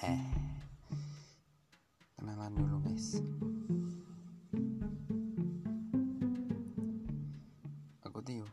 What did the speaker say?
Heh. Kenalan dulu guys. Aku Tio.